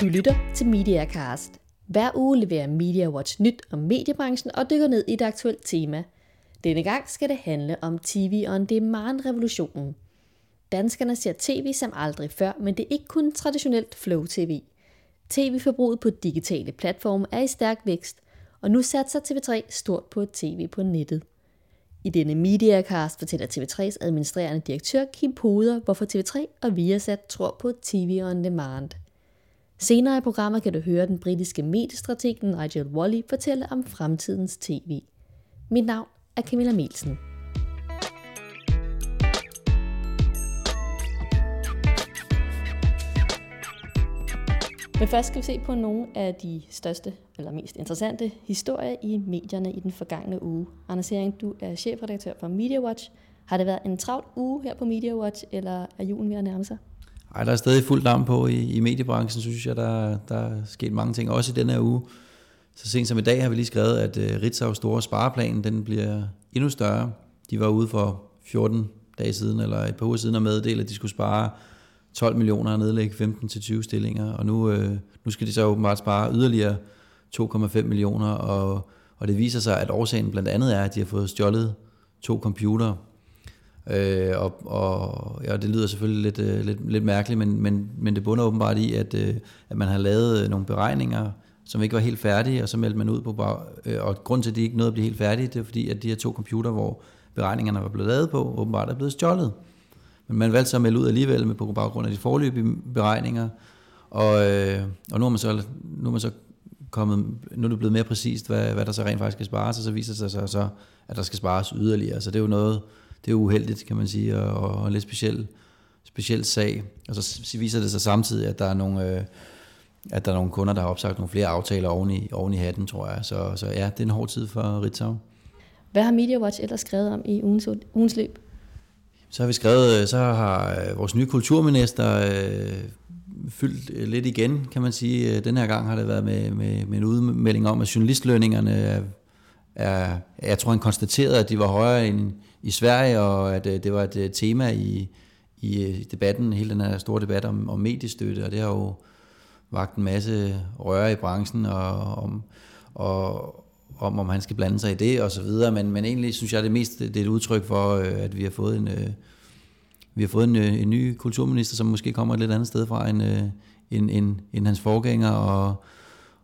Du lytter til MediaCast. Hver uge leverer Media Watch nyt om mediebranchen og dykker ned i et aktuelt tema. Denne gang skal det handle om TV on demand-revolutionen. Danskerne ser tv som aldrig før, men det er ikke kun traditionelt flow-tv. TV-forbruget på digitale platforme er i stærk vækst, og nu satser TV3 stort på tv på nettet. I denne Mediacast fortæller TV3's administrerende direktør Kim Poder, hvorfor TV3 og Viasat tror på TV on demand. Senere i programmet kan du høre den britiske mediestrateg Nigel Wally fortælle om fremtidens tv. Mit navn er Camilla Melsen. Men først skal vi se på nogle af de største eller mest interessante historier i medierne i den forgangne uge. Anders Hering, du er chefredaktør for MediaWatch. Har det været en travl uge her på MediaWatch, eller er julen ved at nærme sig? Ej, der er stadig fuld damp på i, i mediebranchen, synes jeg. Der, der er sket mange ting, også i denne her uge. Så sent som i dag har vi lige skrevet, at øh, Ritzau's store spareplan, den bliver endnu større. De var ude for 14 dage siden, eller et par uger siden, og meddele, at de skulle spare 12 millioner og nedlægge 15-20 stillinger, og nu, øh, nu skal de så åbenbart spare yderligere 2,5 millioner, og, og det viser sig, at årsagen blandt andet er, at de har fået stjålet to computere, øh, og, og ja, det lyder selvfølgelig lidt, øh, lidt, lidt mærkeligt, men, men, men det bunder åbenbart i, at, øh, at man har lavet øh, nogle beregninger, som ikke var helt færdige, og så meldte man ud på, bag, øh, og grund til, at de ikke nåede at blive helt færdige, det er fordi, at de her to computere, hvor beregningerne var blevet lavet på, åbenbart er blevet stjålet. Men man valgte så at melde ud alligevel med på baggrund af de forløbige beregninger. Og, øh, og nu er man så, nu er man så kommet, nu er det blevet mere præcist, hvad, hvad der så rent faktisk skal spares, og så viser det sig så, at der skal spares yderligere. Så det er jo noget, det er uheldigt, kan man sige, og, og en lidt speciel, speciel sag. Og så viser det sig samtidig, at der er nogle, øh, at der er nogle kunder, der har opsagt nogle flere aftaler oven i, oven i hatten, tror jeg. Så, så ja, det er en hård tid for Ritzau. Hvad har Media Watch ellers skrevet om i ugens, ugens løb? Så har vi skrevet, så har øh, vores nye kulturminister øh, fyldt øh, lidt igen, kan man sige. Den her gang har det været med, med, med en udmelding om, at journalistlønningerne er, er, jeg tror han konstaterede, at de var højere end i Sverige, og at øh, det var et øh, tema i, i øh, debatten, hele den her store debat om, om mediestøtte, og det har jo vagt en masse røre i branchen, og, om, og, om, om han skal blande sig i det og så videre, men, men egentlig synes jeg, det mest det er et udtryk for, øh, at vi har fået en, øh, vi har fået en, øh, en ny kulturminister, som måske kommer et lidt andet sted fra end, end, end, end hans forgænger, og,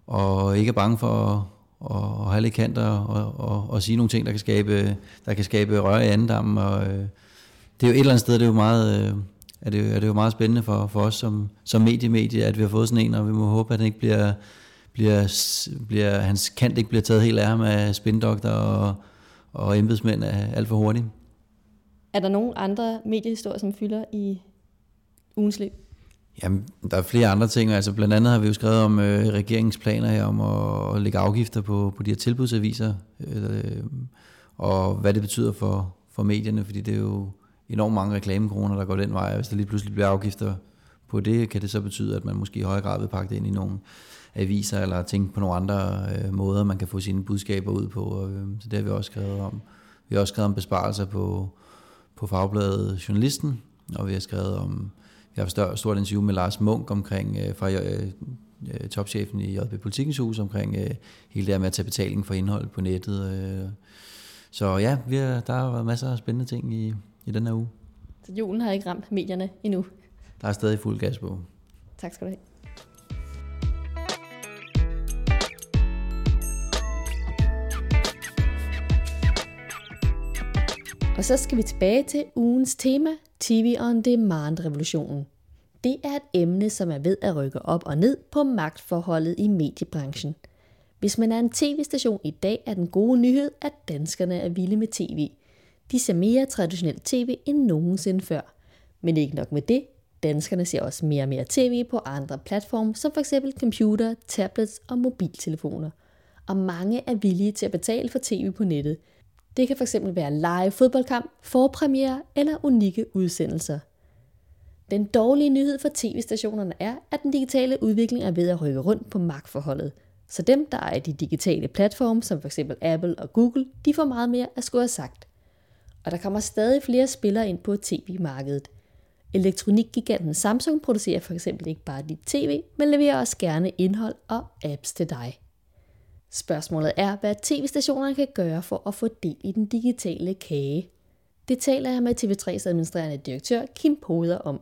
og ikke er bange for og, og have lidt kanter og, og, og sige nogle ting, der kan skabe, der kan skabe røre i andendammen. Og, øh, det er jo et eller andet sted, det er jo meget, øh, er det, er det jo meget spændende for, for os som, som mediemedie, at vi har fået sådan en, og vi må håbe, at den ikke bliver bliver, bliver, hans kant ikke bliver taget helt af ham af spindokter og, og embedsmænd er alt for hurtigt. Er der nogen andre mediehistorier, som fylder i ugens løb? Jamen, der er flere andre ting. Altså, blandt andet har vi jo skrevet om øh, regeringsplaner her om at, at lægge afgifter på, på de her tilbudsaviser, øh, og hvad det betyder for, for medierne, fordi det er jo enormt mange reklamekroner, der går den vej, og hvis der lige pludselig bliver afgifter på det, kan det så betyde, at man måske i højere grad vil pakke det ind i nogle aviser, eller tænke på nogle andre øh, måder, man kan få sine budskaber ud på. Og, øh, så det har vi også skrevet om. Vi har også skrevet om besparelser på, på fagbladet Journalisten, og vi har skrevet om, vi har et stort interview med Lars Munk omkring, øh, fra øh, øh topchefen i JB Politikens Hus, omkring øh, hele det her med at tage betaling for indhold på nettet. Øh. Så ja, vi har, der har været masser af spændende ting i, i den her uge. Så julen har ikke ramt medierne endnu? Der er stadig fuld gas på. Tak skal du have. Og så skal vi tilbage til ugens tema, TV on Demand revolutionen. Det er et emne, som er ved at rykke op og ned på magtforholdet i mediebranchen. Hvis man er en tv-station i dag, er den gode nyhed, at danskerne er vilde med tv. De ser mere traditionelt tv end nogensinde før. Men ikke nok med det, danskerne ser også mere og mere tv på andre platforme, som f.eks. computer, tablets og mobiltelefoner. Og mange er villige til at betale for tv på nettet – det kan fx være live fodboldkamp, forpremiere eller unikke udsendelser. Den dårlige nyhed for tv-stationerne er, at den digitale udvikling er ved at rykke rundt på magtforholdet. Så dem, der er de digitale platforme, som f.eks. Apple og Google, de får meget mere at skulle have sagt. Og der kommer stadig flere spillere ind på tv-markedet. Elektronikgiganten Samsung producerer for eksempel ikke bare dit tv, men leverer også gerne indhold og apps til dig. Spørgsmålet er, hvad tv-stationerne kan gøre for at få del i den digitale kage. Det taler jeg med TV3's administrerende direktør Kim Poder om.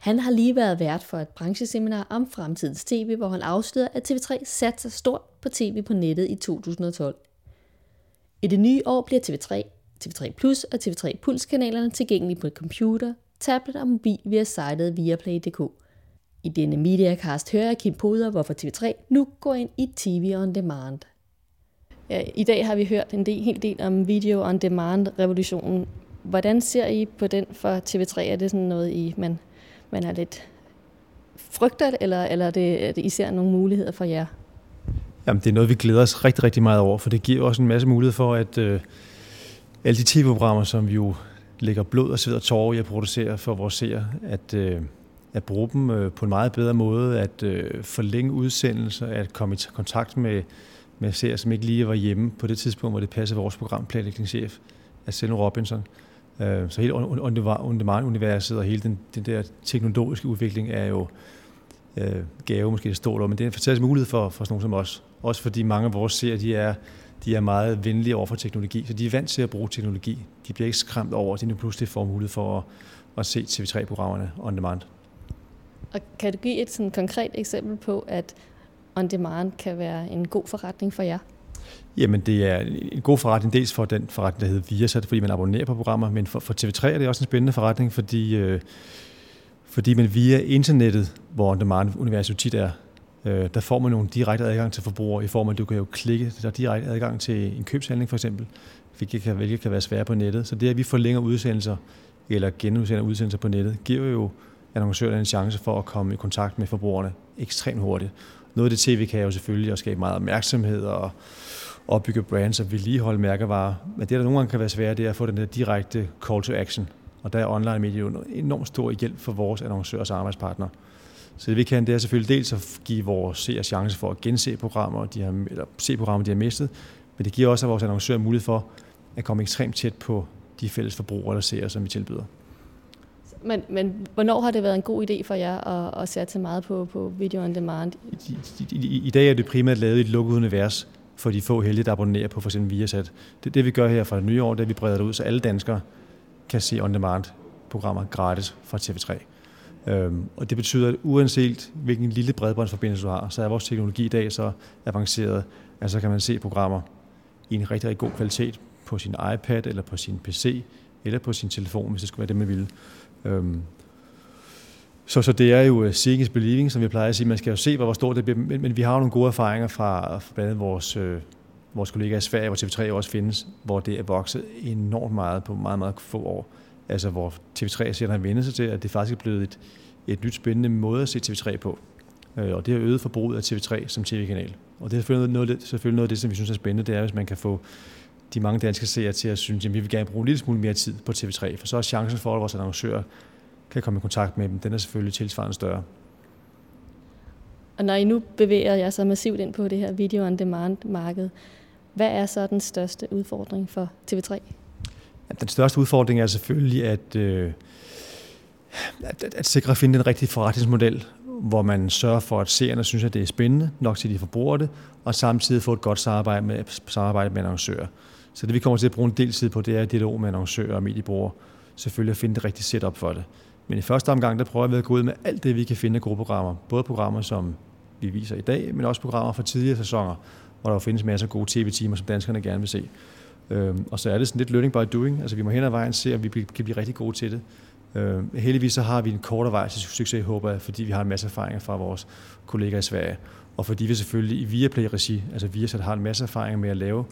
Han har lige været vært for et brancheseminar om fremtidens tv, hvor han afslører, at TV3 satser stort på tv på nettet i 2012. I det nye år bliver TV3, TV3 Plus og TV3 Puls-kanalerne tilgængelige på computer, tablet og mobil via sitet viaplay.dk. I denne Mediacast hører jeg Kim Poder, hvorfor TV3 nu går ind i TV on demand. Ja, I dag har vi hørt en del, hel del om video on demand revolutionen. Hvordan ser I på den for TV3? Er det sådan noget, I, man, man er lidt frygter, eller, eller er, det, er det især nogle muligheder for jer? Jamen, det er noget, vi glæder os rigtig, rigtig meget over, for det giver også en masse mulighed for, at øh, alle de tv-programmer, som vi jo lægger blod og sved og tårer i at producere for vores seere, at, øh, at bruge dem øh, på en meget bedre måde, at øh, forlænge udsendelser, at komme i kontakt med, med seere, som ikke lige var hjemme på det tidspunkt, hvor det passer vores programplanlægningschef, at sende Robinson. Øh, Øh, så hele on-demand-universet og hele den, den der teknologiske udvikling er jo øh, gave, måske det stort men det er en fantastisk mulighed for, for sådan nogen som os. Også fordi mange af vores seere, de er, de er meget venlige over for teknologi, så de er vant til at bruge teknologi. De bliver ikke skræmt over, at de nu pludselig får mulighed for at, at se TV3-programmerne on demand. Og kan du give et sådan konkret eksempel på, at on demand kan være en god forretning for jer? Jamen, det er en god forretning, dels for den forretning, der hedder Viasat, fordi man abonnerer på programmer, men for, for TV3 er det også en spændende forretning, fordi, øh, fordi man via internettet, hvor on-demand-universet tit er, øh, der får man nogle direkte adgang til forbrugere i form af, at du kan jo klikke, der er direkte adgang til en købshandling for eksempel, hvilket kan, hvilket kan være svært på nettet. Så det, at vi forlænger udsendelser, eller genudsender udsendelser på nettet, giver jo annoncørerne en chance for at komme i kontakt med forbrugerne ekstremt hurtigt. Noget af det tv kan jo selvfølgelig også skabe meget opmærksomhed og opbygge brands og vedligeholde mærkevarer. Men det, der nogle gange kan være svært, det er at få den der direkte call to action. Og der er online media en enormt stor hjælp for vores annoncørers arbejdspartnere. Så det vi kan, det er selvfølgelig dels at give vores seere chance for at gense programmer, de har, eller se programmer, de har mistet, men det giver også vores annoncører mulighed for at komme ekstremt tæt på de fælles forbrugere eller seere, som vi tilbyder. Men, men hvornår har det været en god idé for jer at, at sætte meget på, på video on demand? I, i, i, I dag er det primært lavet i et lukket univers for de få heldige, der abonnerer på for eksempel Viasat. Det, det vi gør her fra det nye år, det er, at vi breder det ud, så alle danskere kan se on-demand-programmer gratis fra TV3. Øhm, og det betyder, at uanset hvilken lille bredbåndsforbindelse du har, så er vores teknologi i dag så avanceret, at så kan man se programmer i en rigtig, rigtig god kvalitet på sin iPad eller på sin PC eller på sin telefon, hvis det skulle være det, man ville. Øhm, så, så det er jo øh, seeing is believing, som vi plejer at sige. Man skal jo se, hvor stort det bliver, men, men vi har jo nogle gode erfaringer fra, fra blandt andet vores, øh, vores kollegaer i Sverige, hvor TV3 også findes, hvor det er vokset enormt meget på meget, meget få år. Altså hvor TV3 ser en vendelse til, at det faktisk er blevet et, et nyt spændende måde at se TV3 på. Øh, og det har øget forbruget af TV3 som tv-kanal. Og det er selvfølgelig noget, noget, selvfølgelig noget af det, som vi synes er spændende, det er, hvis man kan få de mange danske seere til at synes, at vi vil gerne bruge en lille smule mere tid på TV3, for så er chancen for, at vores annoncører kan komme i kontakt med dem, den er selvfølgelig tilsvarende større. Og når I nu bevæger jer så massivt ind på det her video on demand marked, hvad er så den største udfordring for TV3? Den største udfordring er selvfølgelig at, øh, at, at, at sikre at finde den rigtige forretningsmodel, hvor man sørger for, at seerne synes, at det er spændende nok til, at de forbruger det, og samtidig få et godt samarbejde med, samarbejde med annoncører. Så det vi kommer til at bruge en del tid på, det er dialog med annoncører og mediebrugere. Selvfølgelig at finde det rigtige setup for det. Men i første omgang, der prøver vi at gå ud med alt det, vi kan finde af gode programmer. Både programmer, som vi viser i dag, men også programmer fra tidligere sæsoner, hvor der findes masser af gode tv-timer, som danskerne gerne vil se. Øhm, og så er det sådan lidt learning by doing. Altså vi må hen ad vejen se, at vi kan blive rigtig gode til det. Øh, heldigvis så har vi en kortere vej til succes, håber jeg, fordi vi har en masse erfaringer fra vores kollegaer i Sverige. Og fordi vi selvfølgelig i Viaplay-regi, altså Viasat har en masse erfaringer med at lave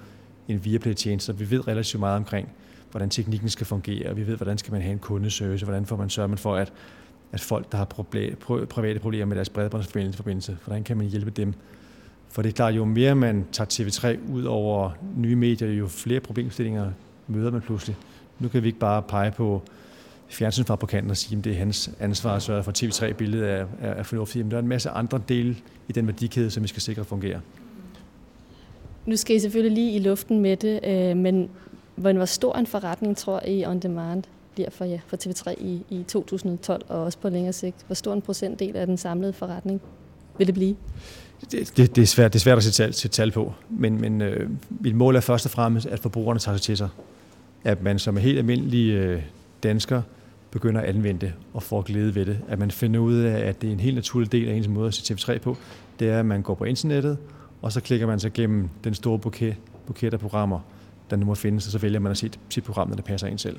en Viaplay-tjeneste, vi ved relativt meget omkring, hvordan teknikken skal fungere, og vi ved, hvordan skal man have en kundeservice, hvordan får man sørge for, at, at folk, der har problem, private problemer med deres bredbåndsforbindelse, hvordan kan man hjælpe dem? For det er klart, jo mere man tager TV3 ud over nye medier, jo flere problemstillinger møder man pludselig. Nu kan vi ikke bare pege på fjernsynsfabrikanten og sige, at det er hans ansvar at sørge for, TV3-billedet er, er, er fornuftigt. Men der er en masse andre dele i den værdikæde, som vi skal sikre fungerer. Nu skal I selvfølgelig lige i luften med det, øh, men hvor stor en forretning tror I On Demand bliver for, ja, for TV3 i, i 2012 og også på længere sigt? Hvor stor en procentdel af den samlede forretning vil det blive? Det, det, det, er, svært, det er svært at sætte tal, sætte tal på, men, men øh, mit mål er først og fremmest, at forbrugerne tager sig til sig. At man som en helt almindelig øh, dansker begynder at anvende det og får glæde ved det. At man finder ud af, at det er en helt naturlig del af ens måde at se TV3 på. Det er, at man går på internettet, og så klikker man sig gennem den store buket, buket af programmer, der nu må findes, og så vælger man at se sit program, når det passer ind selv.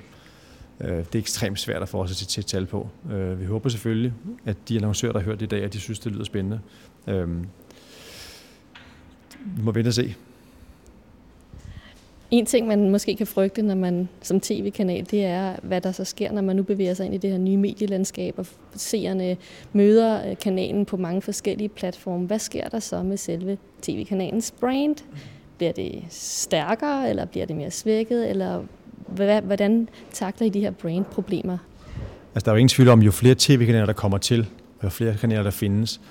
Øh, det er ekstremt svært at få os at sætte tal på. Øh, vi håber selvfølgelig, at de annoncører, der har hørt det i dag, at de synes, det lyder spændende. Øhm, vi må vente og se. En ting, man måske kan frygte, når man som tv-kanal, det er, hvad der så sker, når man nu bevæger sig ind i det her nye medielandskab, og seerne møder øh, kanalen på mange forskellige platforme. Hvad sker der så med selve tv-kanalens brand? Bliver det stærkere, eller bliver det mere svækket, eller hvordan takler I de her brand-problemer? Altså, der er jo ingen tvivl om, jo flere tv-kanaler, der kommer til, og jo flere kanaler, der findes,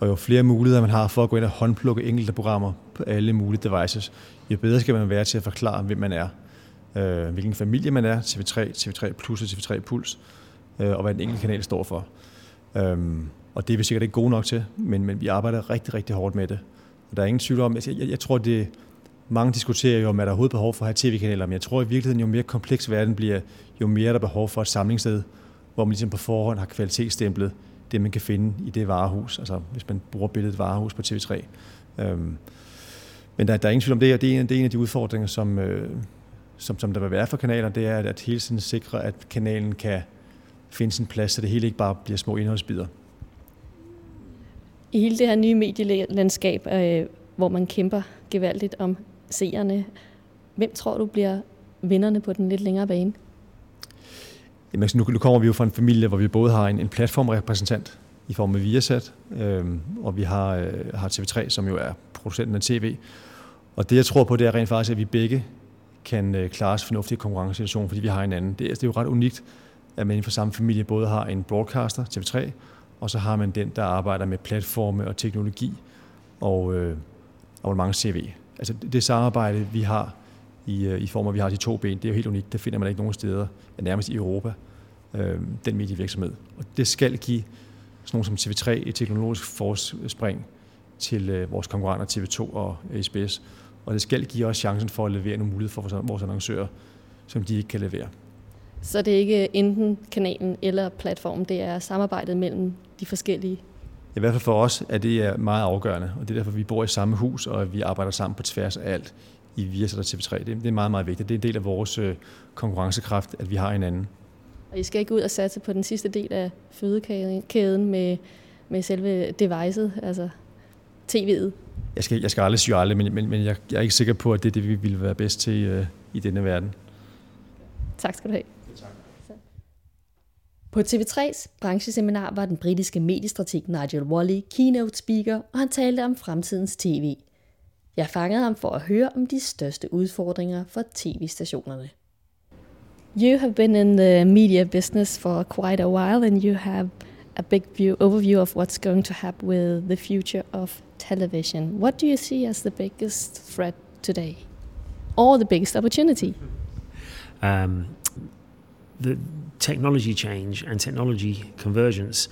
og jo flere muligheder man har for at gå ind og håndplukke enkelte programmer på alle mulige devices, jo bedre skal man være til at forklare, hvem man er, øh, hvilken familie man er, TV3, TV3 Plus og TV3 Puls, øh, og hvad den enkelte kanal står for. Øhm, og det er vi sikkert ikke gode nok til, men, men vi arbejder rigtig, rigtig hårdt med det. Og der er ingen tvivl om, jeg, jeg, jeg tror, det mange diskuterer jo, om er der overhovedet behov for at have tv-kanaler, men jeg tror i virkeligheden, jo mere kompleks verden bliver, jo mere er der behov for et samlingssted, hvor man ligesom på forhånd har kvalitetsstemplet det, man kan finde i det varehus, altså hvis man bruger billedet varehus på TV3. Øhm, men der, der er ingen tvivl om det, og det er en, det er en af de udfordringer, som, øh, som, som der vil være for kanaler, det er at, at hele tiden sikre, at kanalen kan finde sin plads, så det hele ikke bare bliver små indholdsbider. I hele det her nye medielandskab, øh, hvor man kæmper gevaldigt om seerne, hvem tror du bliver vinderne på den lidt længere bane? Jamen, altså, nu, nu kommer vi jo fra en familie, hvor vi både har en, en platformrepræsentant i form af Viasat, øh, og vi har, øh, har TV3, som jo er producenten af tv. Og det, jeg tror på, det er rent faktisk, at vi begge kan øh, klare os fornuftigt i konkurrencesituation, fordi vi har hinanden. Det, er, altså, det er jo ret unikt, at man inden for samme familie både har en broadcaster, TV3, og så har man den, der arbejder med platforme og teknologi og øh, abonnement CV. Altså det samarbejde, vi har i, øh, i form af, at vi har de to ben, det er jo helt unikt. Det finder man ikke nogen steder, nærmest i Europa, øh, den medievirksomhed. Og det skal give sådan nogen som TV3 et teknologisk forspring til øh, vores konkurrenter TV2 og SBS. Og det skal give os chancen for at levere nogle muligheder for vores annoncører, som de ikke kan levere. Så det er ikke enten kanalen eller platformen, det er samarbejdet mellem de forskellige? I hvert fald for os er det meget afgørende, og det er derfor, vi bor i samme hus, og vi arbejder sammen på tværs af alt i Viasat og TV3. Det, er meget, meget vigtigt. Det er en del af vores øh, konkurrencekraft, at vi har hinanden. Og I skal ikke ud og satse på den sidste del af fødekæden med, med selve devicet, altså tv'et? Jeg skal, jeg skal aldrig sige aldrig, men, men, men jeg, jeg er ikke sikker på, at det er det, vi ville være bedst til øh, i denne verden. Tak skal du have. På TV3's brancheseminar var den britiske mediestrateg Nigel Wally keynote speaker, og han talte om fremtidens tv. Jeg fangede ham for at høre om de største udfordringer for tv-stationerne. You have been in the media business for quite a while and you have a big view overview of what's going to happen with the future of television. What do you see as the biggest threat today or the biggest opportunity? Um, the technology change and technology convergence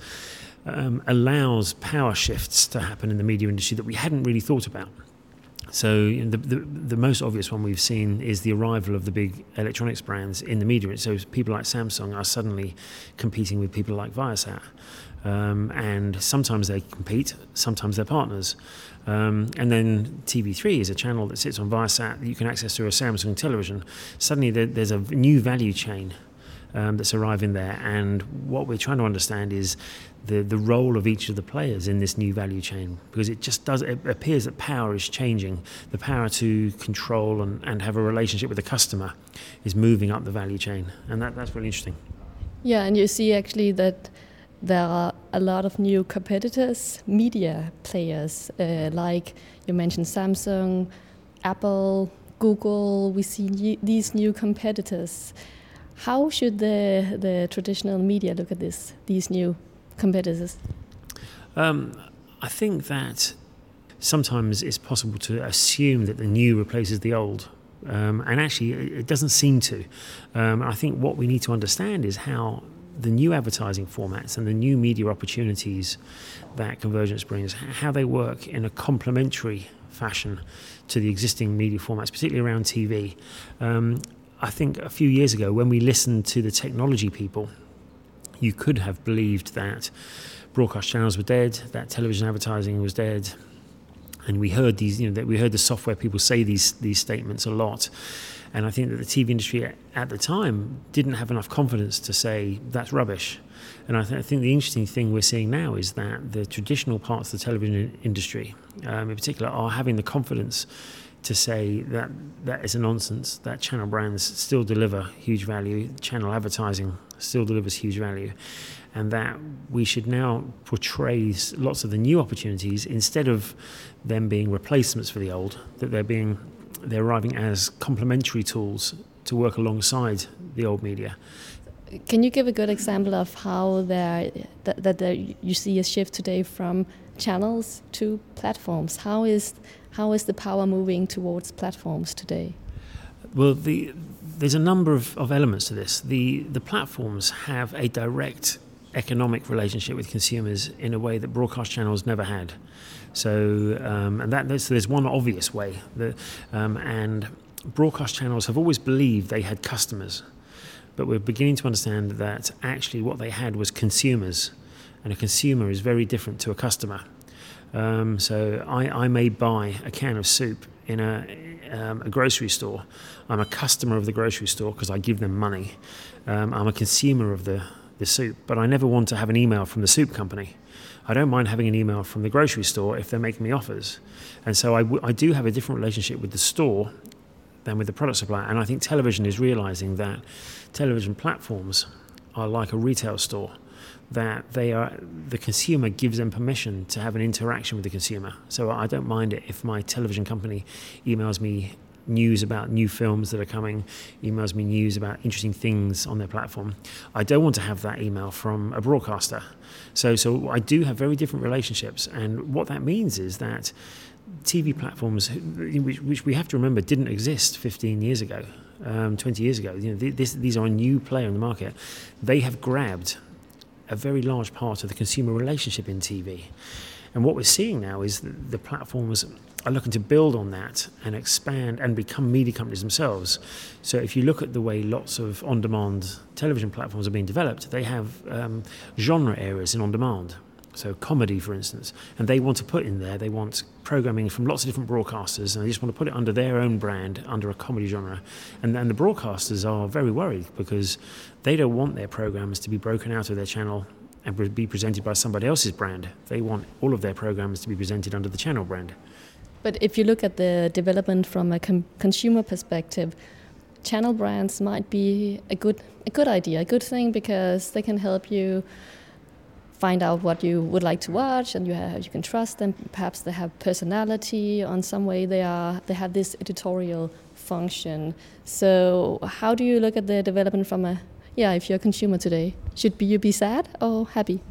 um, allows power shifts to happen in the media industry that we hadn't really thought about. So the, the, the most obvious one we've seen is the arrival of the big electronics brands in the media. So people like Samsung are suddenly competing with people like Viasat. Um, and sometimes they compete, sometimes they're partners. Um, and then TV3 is a channel that sits on Viasat that you can access through a Samsung television. Suddenly there, there's a new value chain um, that's arriving there. And what we're trying to understand is the, the role of each of the players in this new value chain because it just does it appears that power is changing. The power to control and, and have a relationship with the customer is moving up the value chain and that, that's really interesting. Yeah and you see actually that there are a lot of new competitors media players uh, like you mentioned samsung apple google. We see these new competitors. How should the the traditional media look at this these new competitors? Um, I think that sometimes it's possible to assume that the new replaces the old. Um, and actually, it doesn't seem to. Um, I think what we need to understand is how the new advertising formats and the new media opportunities that convergence brings, how they work in a complementary fashion to the existing media formats, particularly around TV. Um, I think a few years ago, when we listened to the technology people, you could have believed that broadcast channels were dead, that television advertising was dead, and we heard these, you know, that we heard the software people say these these statements a lot. And I think that the TV industry at the time didn't have enough confidence to say that's rubbish. And I, th- I think the interesting thing we're seeing now is that the traditional parts of the television industry, um, in particular, are having the confidence to say that that is a nonsense, that channel brands still deliver huge value, channel advertising still delivers huge value, and that we should now portray lots of the new opportunities instead of them being replacements for the old, that they're being they're arriving as complementary tools to work alongside the old media. Can you give a good example of how there that, that there, you see a shift today from channels to platforms? How is how is the power moving towards platforms today? Well, the, there's a number of, of elements to this. The the platforms have a direct economic relationship with consumers in a way that broadcast channels never had. So, um, and that there's, there's one obvious way that, um, and broadcast channels have always believed they had customers, but we're beginning to understand that actually what they had was consumers, and a consumer is very different to a customer. Um, so I, I may buy a can of soup in a, um, a grocery store. I'm a customer of the grocery store because I give them money. Um, I'm a consumer of the, the soup, but I never want to have an email from the soup company. I don't mind having an email from the grocery store if they're making me offers. And so I, w- I do have a different relationship with the store than with the product supplier. And I think television is realizing that television platforms are like a retail store that they are the consumer gives them permission to have an interaction with the consumer. So I don't mind it if my television company emails me news about new films that are coming, emails me news about interesting things on their platform. I don't want to have that email from a broadcaster. So so I do have very different relationships and what that means is that TV platforms, which, which we have to remember didn't exist 15 years ago, um, 20 years ago. You know, this, these are a new player in the market. They have grabbed a very large part of the consumer relationship in TV. And what we're seeing now is the platforms are looking to build on that and expand and become media companies themselves. So if you look at the way lots of on-demand television platforms are being developed, they have um, genre areas in on-demand. So comedy, for instance, and they want to put in there. They want programming from lots of different broadcasters, and they just want to put it under their own brand, under a comedy genre. And, and the broadcasters are very worried because they don't want their programs to be broken out of their channel and be presented by somebody else's brand. They want all of their programs to be presented under the channel brand. But if you look at the development from a consumer perspective, channel brands might be a good a good idea, a good thing because they can help you find out what you would like to watch and you have, you can trust them. Perhaps they have personality. On some way they are they have this editorial function. So how do you look at the development from a yeah if you're a consumer today should be, you be sad or happy?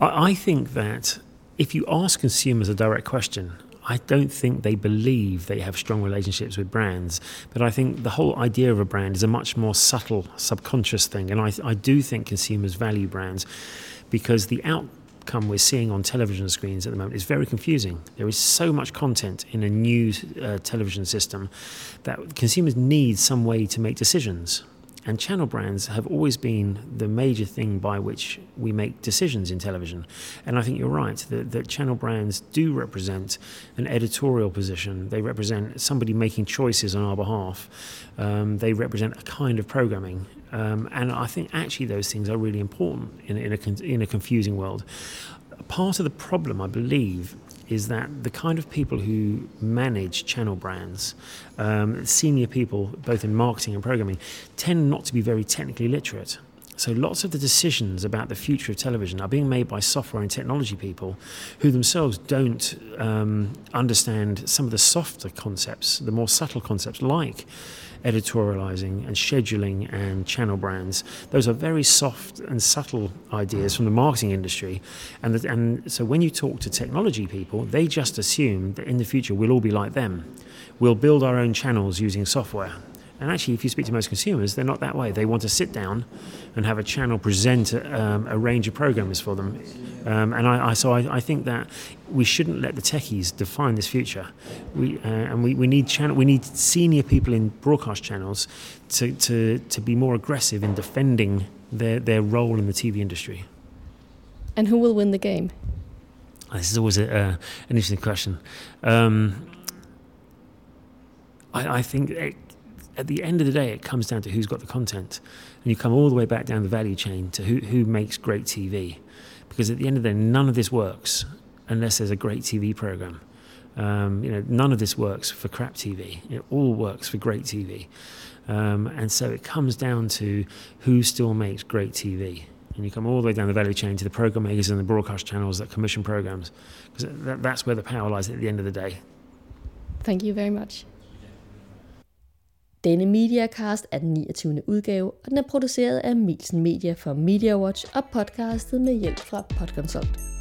I, I think that if you ask consumers a direct question I don't think they believe they have strong relationships with brands, but I think the whole idea of a brand is a much more subtle, subconscious thing. And I, I do think consumers value brands because the outcome we're seeing on television screens at the moment is very confusing. There is so much content in a new uh, television system that consumers need some way to make decisions. And channel brands have always been the major thing by which we make decisions in television. And I think you're right that, that channel brands do represent an editorial position. They represent somebody making choices on our behalf. Um, they represent a kind of programming. Um, and I think actually those things are really important in, in, a, in a confusing world. Part of the problem, I believe, is that the kind of people who manage channel brands, um, senior people, both in marketing and programming, tend not to be very technically literate. So lots of the decisions about the future of television are being made by software and technology people who themselves don't um, understand some of the softer concepts, the more subtle concepts like editorializing and scheduling and channel brands. Those are very soft and subtle ideas from the marketing industry. And, and so when you talk to technology people, they just assume that in the future we'll all be like them. We'll build our own channels using software. And actually, if you speak to most consumers, they're not that way. They want to sit down and have a channel present um, a range of programs for them. Um, and I, I so I, I, think that we shouldn't let the techies define this future. We, uh, and we, we need channel, we need senior people in broadcast channels to, to, to be more aggressive in defending their, their role in the TV industry. And who will win the game? This is always a, uh, an interesting question. Um, I, I think it, at the end of the day, it comes down to who's got the content. And you come all the way back down the value chain to who, who makes great TV. Because at the end of the day, none of this works unless there's a great TV program. Um, you know, none of this works for crap TV. It all works for great TV. Um, and so it comes down to who still makes great TV. And you come all the way down the value chain to the program makers and the broadcast channels that commission programs. Because that, that's where the power lies at the end of the day. Thank you very much. Denne Mediacast er den 29. udgave, og den er produceret af Milsen Media for MediaWatch og podcastet med hjælp fra Podconsult.